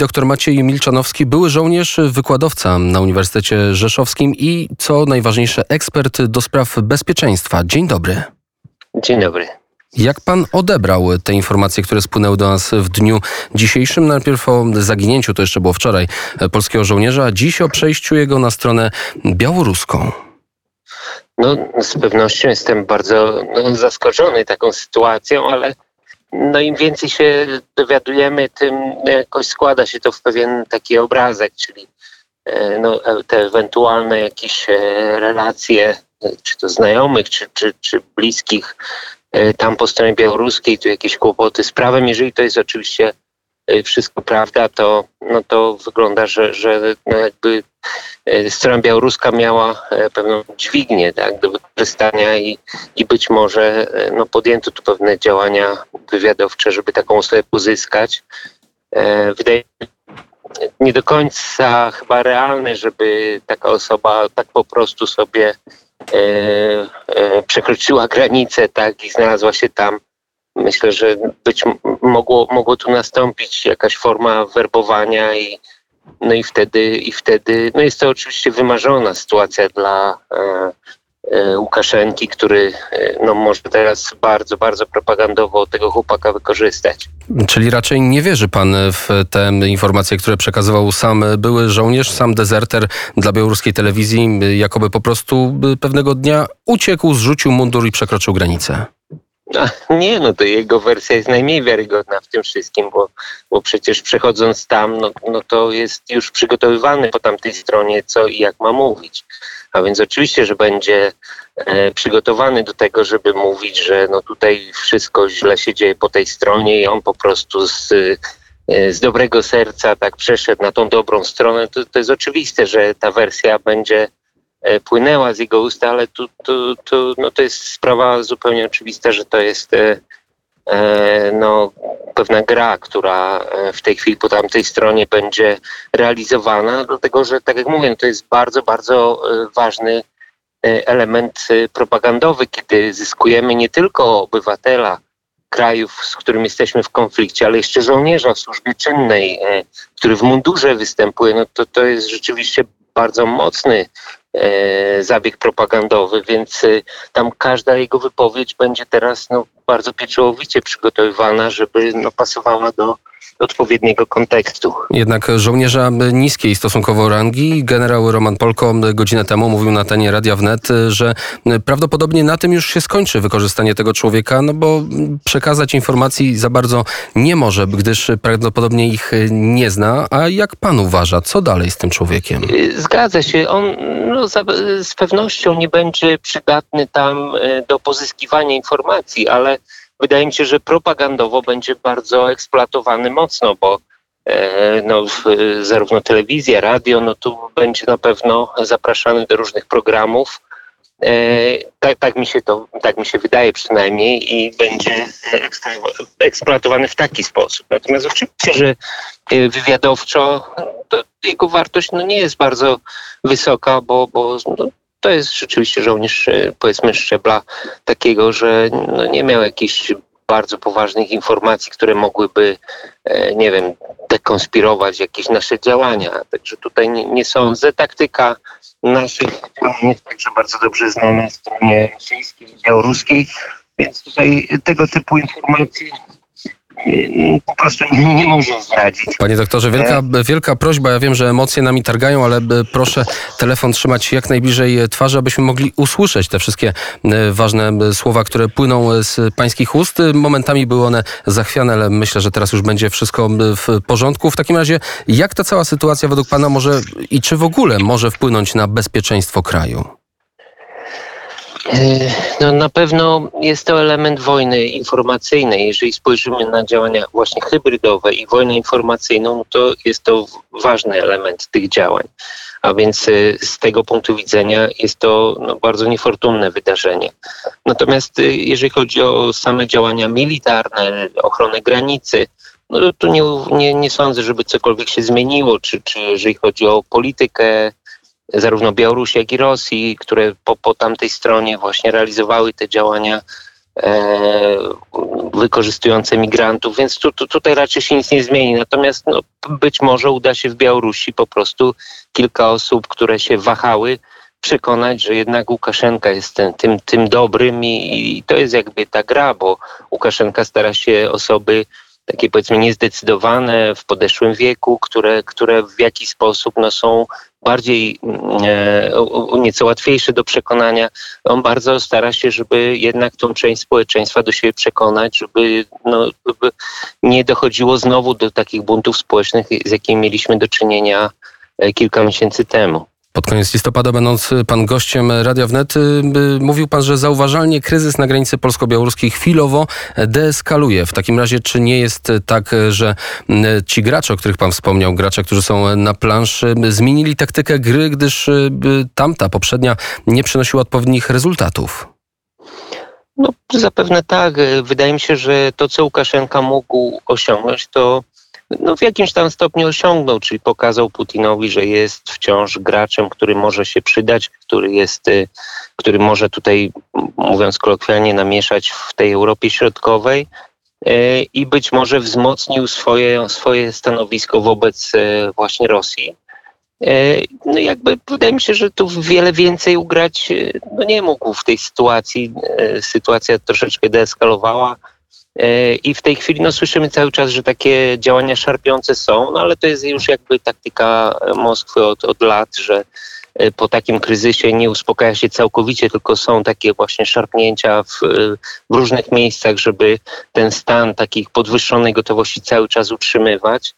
Dr Maciej Milczanowski, były żołnierz, wykładowca na Uniwersytecie Rzeszowskim i co najważniejsze, ekspert do spraw bezpieczeństwa. Dzień dobry. Dzień dobry. Jak pan odebrał te informacje, które spłynęły do nas w dniu dzisiejszym? Najpierw o zaginięciu, to jeszcze było wczoraj, polskiego żołnierza, a dziś o przejściu jego na stronę białoruską. No, z pewnością jestem bardzo no, zaskoczony taką sytuacją, ale no im więcej się dowiadujemy, tym jakoś składa się to w pewien taki obrazek, czyli e, no, te ewentualne jakieś e, relacje, czy to znajomych, czy, czy, czy bliskich e, tam po stronie białoruskiej, tu jakieś kłopoty z prawem. Jeżeli to jest oczywiście wszystko prawda, to, no to wygląda, że, że no jakby strona białoruska miała pewną dźwignię tak, do wykorzystania i, i być może no, podjęto tu pewne działania wywiadowcze, żeby taką osobę pozyskać. E, wydaje mi się nie do końca chyba realne, żeby taka osoba tak po prostu sobie e, e, przekroczyła granicę tak, i znalazła się tam. Myślę, że być mogło, mogło tu nastąpić jakaś forma werbowania i no i wtedy, i wtedy, no jest to oczywiście wymarzona sytuacja dla E, Łukaszenki, który e, no, może teraz bardzo, bardzo propagandowo tego chłopaka wykorzystać. Czyli raczej nie wierzy pan w te informacje, które przekazywał sam były żołnierz, sam dezerter dla białoruskiej telewizji, jakoby po prostu pewnego dnia uciekł, zrzucił mundur i przekroczył granicę. A, nie, no to jego wersja jest najmniej wiarygodna w tym wszystkim, bo, bo przecież przechodząc tam, no, no to jest już przygotowywany po tamtej stronie, co i jak ma mówić. A więc oczywiście, że będzie e, przygotowany do tego, żeby mówić, że no tutaj wszystko źle się dzieje po tej stronie i on po prostu z, e, z dobrego serca tak przeszedł na tą dobrą stronę. To, to jest oczywiste, że ta wersja będzie płynęła z jego ust, ale tu, tu, tu, no to jest sprawa zupełnie oczywista, że to jest no, pewna gra, która w tej chwili po tamtej stronie będzie realizowana, dlatego że, tak jak mówię, to jest bardzo, bardzo ważny element propagandowy, kiedy zyskujemy nie tylko obywatela krajów, z którym jesteśmy w konflikcie, ale jeszcze żołnierza w służbie czynnej, który w mundurze występuje, no to to jest rzeczywiście bardzo mocny E, zabieg propagandowy, więc y, tam każda jego wypowiedź będzie teraz no, bardzo pieczołowicie przygotowywana, żeby no, pasowała do odpowiedniego kontekstu. Jednak żołnierza niskiej stosunkowo rangi, generał Roman Polko godzinę temu mówił na tenie Radia Wnet, że prawdopodobnie na tym już się skończy wykorzystanie tego człowieka, no bo przekazać informacji za bardzo nie może, gdyż prawdopodobnie ich nie zna. A jak pan uważa, co dalej z tym człowiekiem? Zgadza się. On no, z pewnością nie będzie przydatny tam e, do pozyskiwania informacji, ale wydaje mi się, że propagandowo będzie bardzo eksploatowany mocno, bo e, no, zarówno telewizja, radio, no tu będzie na pewno zapraszany do różnych programów. E, tak, tak, mi się to, tak mi się wydaje przynajmniej i będzie eksploatowany w taki sposób. Natomiast oczywiście, że e, wywiadowczo jego wartość no, nie jest bardzo wysoka, bo, bo no, to jest rzeczywiście żołnierz, e, powiedzmy, szczebla takiego, że no nie miał jakichś bardzo poważnych informacji, które mogłyby, e, nie wiem, dekonspirować jakieś nasze działania. Także tutaj nie, nie sądzę. Taktyka naszych jest także bardzo dobrze znana stronie rosyjskiej i białoruskiej, więc tutaj tego typu informacji po prostu nie, może zdradzić. Panie doktorze, wielka, wielka prośba. Ja wiem, że emocje nami targają, ale proszę telefon trzymać jak najbliżej twarzy, abyśmy mogli usłyszeć te wszystkie ważne słowa, które płyną z pańskich ust. Momentami były one zachwiane, ale myślę, że teraz już będzie wszystko w porządku. W takim razie, jak ta cała sytuacja według pana może i czy w ogóle może wpłynąć na bezpieczeństwo kraju? E, no, na pewno jest to element wojny informacyjnej. Jeżeli spojrzymy na działania właśnie hybrydowe i wojnę informacyjną, no to jest to ważny element tych działań. A więc e, z tego punktu widzenia jest to no, bardzo niefortunne wydarzenie. Natomiast e, jeżeli chodzi o same działania militarne, ochronę granicy, no to nie, nie, nie sądzę, żeby cokolwiek się zmieniło, czy, czy jeżeli chodzi o politykę zarówno Białorusi, jak i Rosji, które po, po tamtej stronie właśnie realizowały te działania e, wykorzystujące migrantów, więc tu, tu, tutaj raczej się nic nie zmieni. Natomiast no, być może uda się w Białorusi po prostu kilka osób, które się wahały, przekonać, że jednak Łukaszenka jest ten, tym, tym dobrym i, i to jest jakby ta gra, bo Łukaszenka stara się osoby takie powiedzmy niezdecydowane w podeszłym wieku, które, które w jakiś sposób no, są bardziej e, nieco łatwiejsze do przekonania. On bardzo stara się, żeby jednak tą część społeczeństwa do siebie przekonać, żeby, no, żeby nie dochodziło znowu do takich buntów społecznych, z jakimi mieliśmy do czynienia e, kilka miesięcy temu. Pod koniec listopada, będąc pan gościem Radia Wnet, y, mówił pan, że zauważalnie kryzys na granicy polsko-białoruskiej chwilowo deeskaluje. W takim razie, czy nie jest tak, że ci gracze, o których pan wspomniał, gracze, którzy są na planszy, zmienili taktykę gry, gdyż y, tamta, poprzednia, nie przynosiła odpowiednich rezultatów? No, zapewne tak. Wydaje mi się, że to, co Łukaszenka mógł osiągnąć, to no, w jakimś tam stopniu osiągnął, czyli pokazał Putinowi, że jest wciąż graczem, który może się przydać, który jest, y, który może tutaj, mówiąc kolokwialnie, namieszać w tej Europie Środkowej y, i być może wzmocnił swoje, swoje stanowisko wobec y, właśnie Rosji. No jakby wydaje mi się, że tu wiele więcej ugrać no nie mógł w tej sytuacji. Sytuacja troszeczkę deeskalowała I w tej chwili no, słyszymy cały czas, że takie działania szarpiące są, no ale to jest już jakby taktyka Moskwy od, od lat, że e, po takim kryzysie nie uspokaja się całkowicie, tylko są takie właśnie szarpnięcia w, w, różnych miejscach, żeby ten stan takich podwyższonej gotowości cały czas utrzymywać.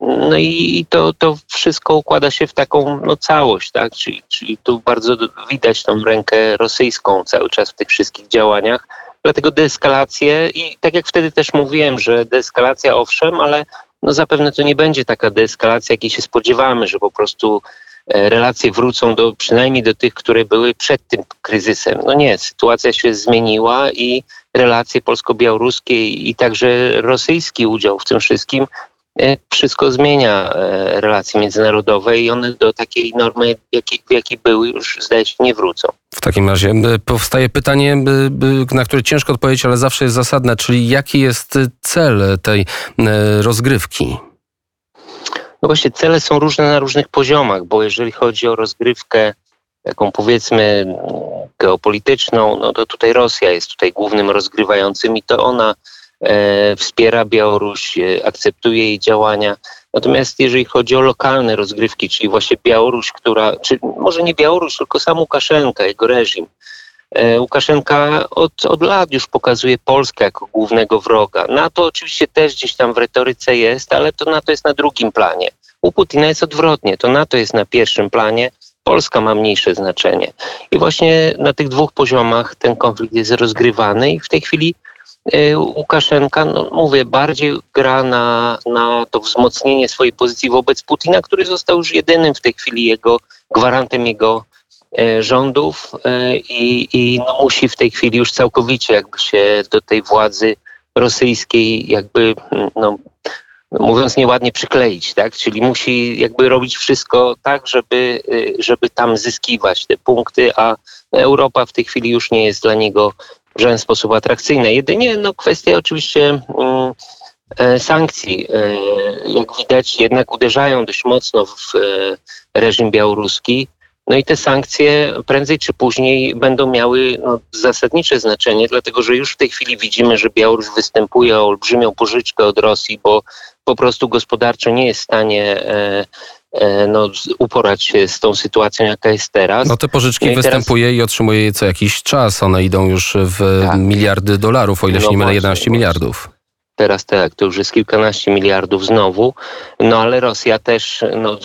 No i to, to wszystko układa się w taką no, całość, tak? Czyli, czyli tu bardzo widać tą rękę rosyjską cały czas w tych wszystkich działaniach Dlatego deeskalację i tak jak wtedy też mówiłem, że deeskalacja owszem, ale no zapewne to nie będzie taka deeskalacja, jakiej się spodziewamy, że po prostu e, relacje wrócą do przynajmniej do tych, które były przed tym kryzysem. No nie, sytuacja się zmieniła i relacje polsko-białoruskie i także rosyjski udział w tym wszystkim wszystko zmienia e, relacje międzynarodowe i one do takiej normy, jakiej, jakiej były, już zdaje się nie wrócą. W takim razie powstaje pytanie, na które ciężko odpowiedzieć, ale zawsze jest zasadne, czyli jaki jest cel tej e, rozgrywki? No właśnie, cele są różne na różnych poziomach, bo jeżeli chodzi o rozgrywkę taką powiedzmy geopolityczną, no to tutaj Rosja jest tutaj głównym rozgrywającym i to ona E, wspiera Białoruś, e, akceptuje jej działania. Natomiast jeżeli chodzi o lokalne rozgrywki, czyli właśnie Białoruś, która, czy może nie Białoruś, tylko sam Łukaszenka, jego reżim. E, Łukaszenka od, od lat już pokazuje Polskę jako głównego wroga. NATO oczywiście też gdzieś tam w retoryce jest, ale to NATO jest na drugim planie. U Putina jest odwrotnie, to NATO jest na pierwszym planie, Polska ma mniejsze znaczenie. I właśnie na tych dwóch poziomach ten konflikt jest rozgrywany i w tej chwili Łukaszenka, no mówię, bardziej gra na, na to wzmocnienie swojej pozycji wobec Putina, który został już jedynym w tej chwili jego gwarantem jego e, rządów e, i, i no musi w tej chwili już całkowicie jakby się do tej władzy rosyjskiej jakby, no, mówiąc nieładnie, przykleić, tak? Czyli musi jakby robić wszystko tak, żeby, y, żeby tam zyskiwać te punkty, a Europa w tej chwili już nie jest dla niego w żaden sposób atrakcyjne. Jedynie no, kwestia oczywiście mm, e, sankcji, e, jak widać, jednak uderzają dość mocno w reżim białoruski. No i te sankcje prędzej czy później będą miały no, zasadnicze znaczenie, dlatego że już w tej chwili widzimy, że Białoruś występuje o olbrzymią pożyczkę od Rosji, bo po prostu gospodarczo nie jest w stanie E, no, uporać się z tą sytuacją, jaka jest teraz. No te pożyczki no występuje teraz... i otrzymuje je co jakiś czas. One idą już w tak. miliardy dolarów, o ile no się nie mylę, 11 miliardów. Teraz tak, to już jest kilkanaście miliardów znowu, no ale Rosja też, no,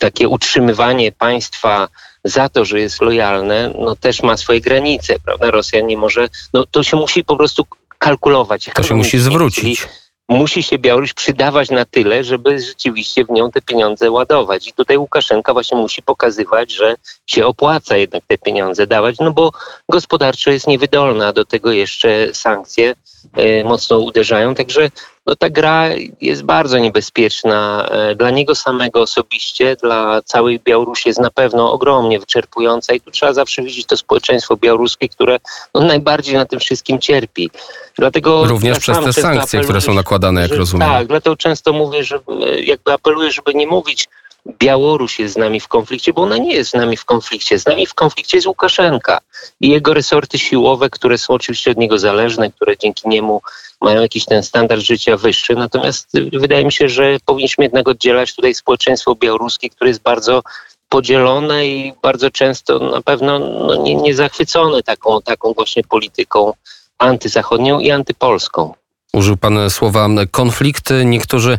takie utrzymywanie państwa za to, że jest lojalne, no też ma swoje granice, prawda? Rosja nie może, no to się musi po prostu kalkulować. To się musi zwrócić. Czyli musi się Białoruś przydawać na tyle, żeby rzeczywiście w nią te pieniądze ładować. I tutaj Łukaszenka właśnie musi pokazywać, że się opłaca jednak te pieniądze dawać, no bo gospodarczo jest niewydolna, do tego jeszcze sankcje y, mocno uderzają. Także no ta gra jest bardzo niebezpieczna e, dla niego samego osobiście, dla całej Białorusi jest na pewno ogromnie wyczerpująca i tu trzeba zawsze widzieć to społeczeństwo białoruskie, które no, najbardziej na tym wszystkim cierpi. Dlatego Również przez te sankcje, które są nakładane, jak że, rozumiem. Tak, dlatego często mówię, że jakby apeluję, żeby nie mówić Białoruś jest z nami w konflikcie, bo ona nie jest z nami w konflikcie. Z nami w konflikcie jest Łukaszenka i jego resorty siłowe, które są oczywiście od niego zależne, które dzięki niemu mają jakiś ten standard życia wyższy. Natomiast wydaje mi się, że powinniśmy jednak oddzielać tutaj społeczeństwo białoruskie, które jest bardzo podzielone i bardzo często na pewno no, nie, nie zachwycone taką, taką właśnie polityką antyzachodnią i antypolską. Użył pan słowa konflikt, niektórzy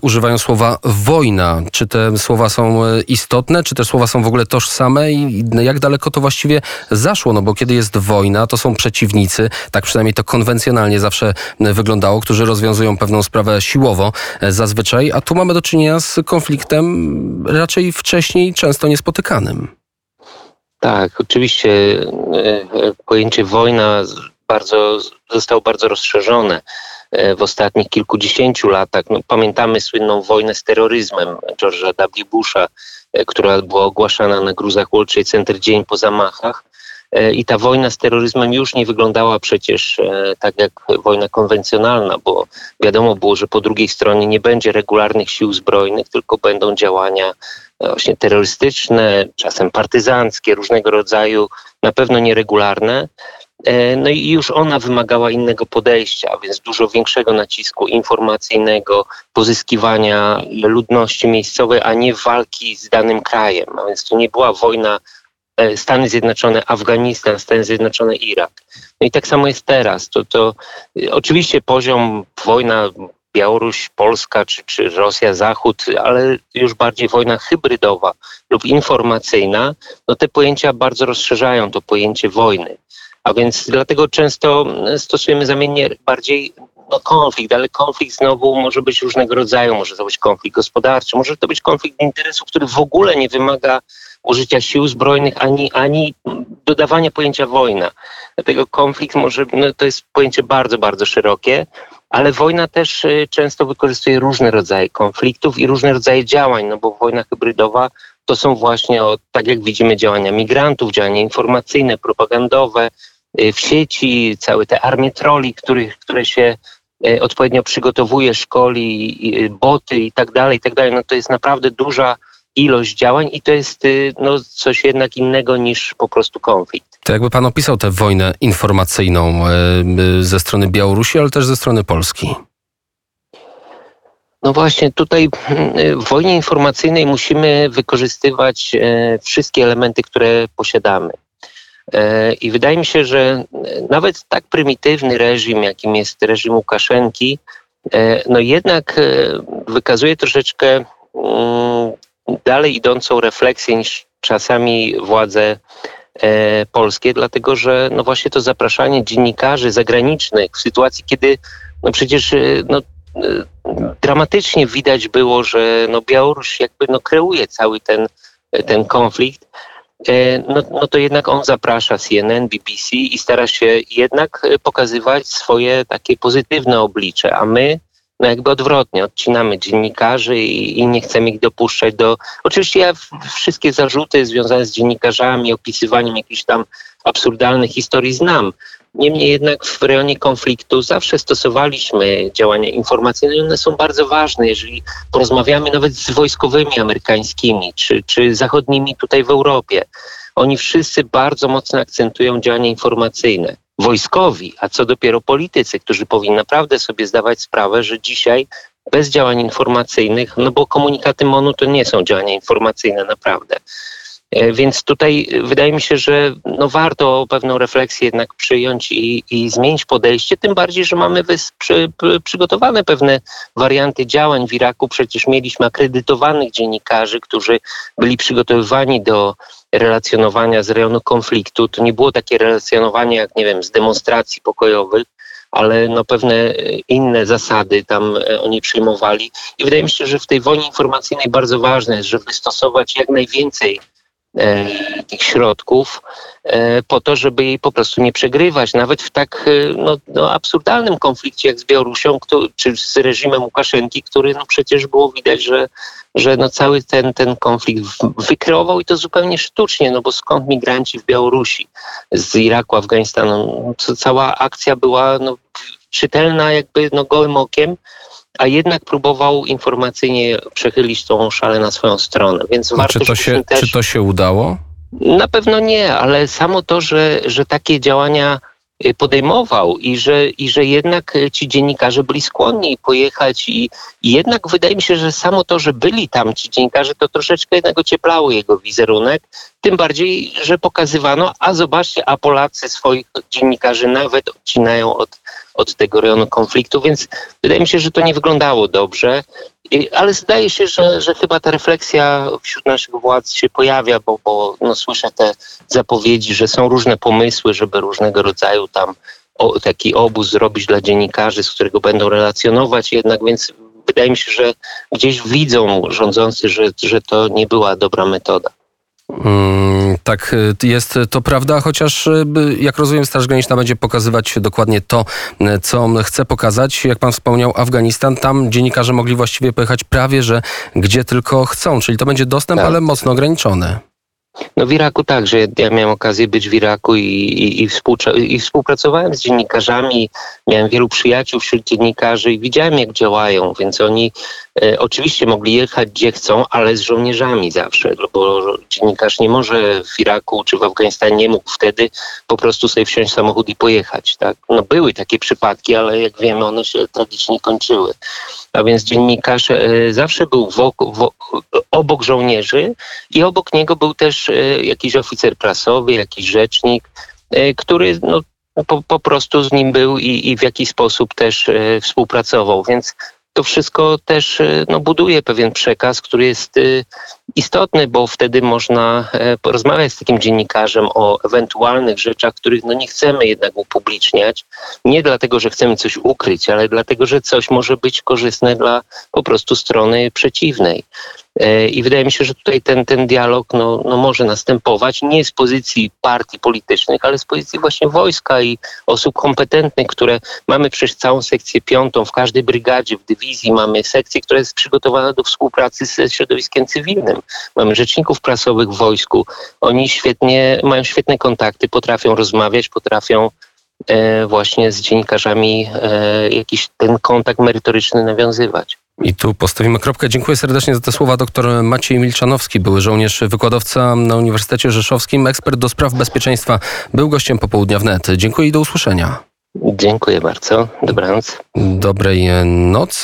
używają słowa wojna. Czy te słowa są e, istotne, czy te słowa są w ogóle tożsame i jak daleko to właściwie zaszło? No bo kiedy jest wojna, to są przeciwnicy, tak przynajmniej to konwencjonalnie zawsze wyglądało, którzy rozwiązują pewną sprawę siłowo e, zazwyczaj, a tu mamy do czynienia z konfliktem raczej wcześniej często niespotykanym. Tak, oczywiście e, pojęcie wojna bardzo, zostało bardzo rozszerzone e, w ostatnich kilkudziesięciu latach. No, pamiętamy słynną wojnę z terroryzmem George'a W. Busha, e, która była ogłaszana na gruzach World Center dzień po zamachach. E, I ta wojna z terroryzmem już nie wyglądała przecież tak jak wojna konwencjonalna, bo wiadomo było, że po drugiej stronie nie będzie regularnych sił zbrojnych, tylko będą działania właśnie terrorystyczne, czasem partyzanckie, różnego rodzaju, na pewno nieregularne. E, no i już ona wymagała innego podejścia, więc dużo większego nacisku informacyjnego, pozyskiwania ludności miejscowej, a nie walki z danym krajem. A więc to nie była wojna e, Stany Zjednoczone, Afganistan, Stany Zjednoczone, Irak. No i tak samo jest teraz. To, to e, oczywiście poziom wojna Białoruś, Polska czy, czy Rosja, Zachód, ale już bardziej wojna hybrydowa lub informacyjna, no te pojęcia bardzo rozszerzają to pojęcie wojny. A więc dlatego często stosujemy zamiennie bardziej no, konflikt, ale konflikt znowu może być różnego rodzaju. Może to być konflikt gospodarczy, może to być konflikt interesów, który w ogóle nie wymaga użycia sił zbrojnych ani, ani dodawania pojęcia wojna. Dlatego konflikt może, no, to jest pojęcie bardzo, bardzo szerokie, ale wojna też y, często wykorzystuje różne rodzaje konfliktów i różne rodzaje działań, no bo wojna hybrydowa to są właśnie, tak jak widzimy, działania migrantów, działania informacyjne, propagandowe, w sieci, całe te armie troli, których, które się y, odpowiednio przygotowuje, szkoli, y, boty i tak dalej, i tak dalej, no to jest naprawdę duża ilość działań i to jest no, coś jednak innego niż po prostu konflikt. To jakby pan opisał tę wojnę informacyjną ze strony Białorusi, ale też ze strony Polski? No właśnie, tutaj w wojnie informacyjnej musimy wykorzystywać wszystkie elementy, które posiadamy. E, I wydaje mi się, że nawet tak prymitywny reżim, jakim jest reżim Łukaszenki, e, no jednak e, wykazuje troszeczkę mm, dalej idącą refleksję niż czasami władze polskie, dlatego że no właśnie to zapraszanie dziennikarzy zagranicznych w sytuacji, kiedy no przecież no, dramatycznie widać było, że no Białoruś jakby no kreuje cały ten, ten konflikt, E, no, no to jednak on zaprasza CNN, BBC i stara się jednak e, pokazywać swoje takie pozytywne oblicze, a my no jakby odwrotnie, odcinamy dziennikarzy i, i, nie chcemy ich dopuszczać do... Oczywiście ja wszystkie zarzuty związane z dziennikarzami, opisywaniem jakichś tam absurdalnych historii znam, Niemniej jednak w rejonie konfliktu zawsze stosowaliśmy działania informacyjne i one są bardzo ważne, jeżeli porozmawiamy nawet z wojskowymi amerykańskimi czy, czy zachodnimi tutaj w Europie. Oni wszyscy bardzo mocno akcentują działania informacyjne. Wojskowi, a co dopiero politycy, którzy powinni naprawdę sobie zdawać sprawę, że dzisiaj bez działań informacyjnych, no bo komunikaty MONU to nie są działania informacyjne naprawdę. E, więc tutaj wydaje mi się, że no warto pewną refleksję jednak przyjąć i, i zmienić podejście, tym bardziej, że mamy przy, przygotowane pewne warianty działań w Iraku. Przecież mieliśmy akredytowanych dziennikarzy, którzy byli przygotowywani do relacjonowania z rejonu konfliktu. To nie było takie relacjonowanie jak, nie wiem, z demonstracji pokojowych, ale no pewne inne zasady tam e, oni przyjmowali. I wydaje mi się, że w tej wojnie informacyjnej bardzo ważne jest, żeby stosować jak najwięcej e, tych środków e, po to, żeby jej po prostu nie przegrywać, nawet w tak e, no, no, absurdalnym konflikcie jak z Białorusią, kto, czy z reżimem Łukaszenki, który no, przecież było widać, że, że no, cały ten, ten konflikt wykreował i to zupełnie sztucznie, no bo skąd migranci w Białorusi, z Iraku, Afganistanu, no, cała akcja była no, czytelna jakby no, gołym okiem, a jednak próbował informacyjnie przechylić tą szalę na swoją stronę, więc warto czy, to się, też... czy to się udało? Na pewno nie, ale samo to, że, że takie działania y, podejmował i że, i że jednak y, ci dziennikarze byli skłonni pojechać i, i jednak wydaje mi się, że samo to, że byli tam ci dziennikarze, to troszeczkę jednak ocieplało jego wizerunek. Tym bardziej, że pokazywano, a zobaczcie, a Polacy swoich dziennikarzy nawet odcinają od, od tego rejonu konfliktu, więc wydaje mi się, że to nie wyglądało dobrze. Ale zdaje się, że, że chyba ta refleksja wśród naszych władz się pojawia, bo, bo no, słyszę te zapowiedzi, że są różne pomysły, żeby różnego rodzaju tam o, taki obóz zrobić dla dziennikarzy, z którego będą relacjonować jednak, więc wydaje mi się, że gdzieś widzą rządzący, że, że to nie była dobra metoda. Mm, tak, y, jest to prawda, chociaż y, jak rozumiem, Straż Graniczna będzie pokazywać dokładnie to, y, co chce pokazać. Jak pan wspomniał, Afganistan, tam dziennikarze mogli właściwie pojechać prawie, że gdzie tylko chcą, czyli to będzie dostęp, Tak. ale mocno ograniczony. No w Iraku także. Ja miałem okazję być w Iraku i, i, i, i współpracowałem z dziennikarzami. Miałem wielu przyjaciół wśród dziennikarzy i widziałem jak działają, więc oni e, oczywiście mogli jechać gdzie chcą, ale z żołnierzami zawsze, no bo dziennikarz nie może w Iraku czy w Afganistanie nie mógł wtedy po prostu sobie wsiąść samochód i pojechać. Tak? No były takie przypadki, ale jak wiemy one się tragicznie kończyły. A więc dziennikarz e, zawsze był obok żołnierzy i obok niego był też e, jakiś oficer prasowy, jakiś rzecznik, e, który no, po, po prostu z nim był i, i w jakiś sposób też współpracował. Więc to wszystko też no, buduje pewien przekaz, który jest istotny, bo wtedy można e, porozmawiać z takim dziennikarzem o ewentualnych rzeczach, których no, nie chcemy jednak upubliczniać. Nie dlatego, że chcemy coś ukryć, ale dlatego, że coś może być korzystne dla po prostu strony przeciwnej. E, I wydaje mi się, że tutaj ten, ten dialog no, no może następować nie z pozycji partii politycznych, ale z pozycji właśnie wojska i osób kompetentnych, które mamy przecież całą sekcję piątą w każdej brygadzie, w dywizji mamy sekcję, która jest przygotowana do współpracy ze środowiskiem cywilnym. Mamy rzeczników prasowych w wojsku. Oni świetnie, mają świetne kontakty, potrafią rozmawiać, potrafią e, właśnie z dziennikarzami e, jakiś ten kontakt merytoryczny nawiązywać. I tu postawimy kropkę. Dziękuję serdecznie za te słowa. Doktor Maciej Milczanowski, były żołnierz, wykładowca na Uniwersytecie Rzeszowskim, ekspert do spraw bezpieczeństwa, był gościem popołudnia wnet. Dziękuję i do usłyszenia. Dziękuję bardzo. Dobranoc. Dobrej nocy.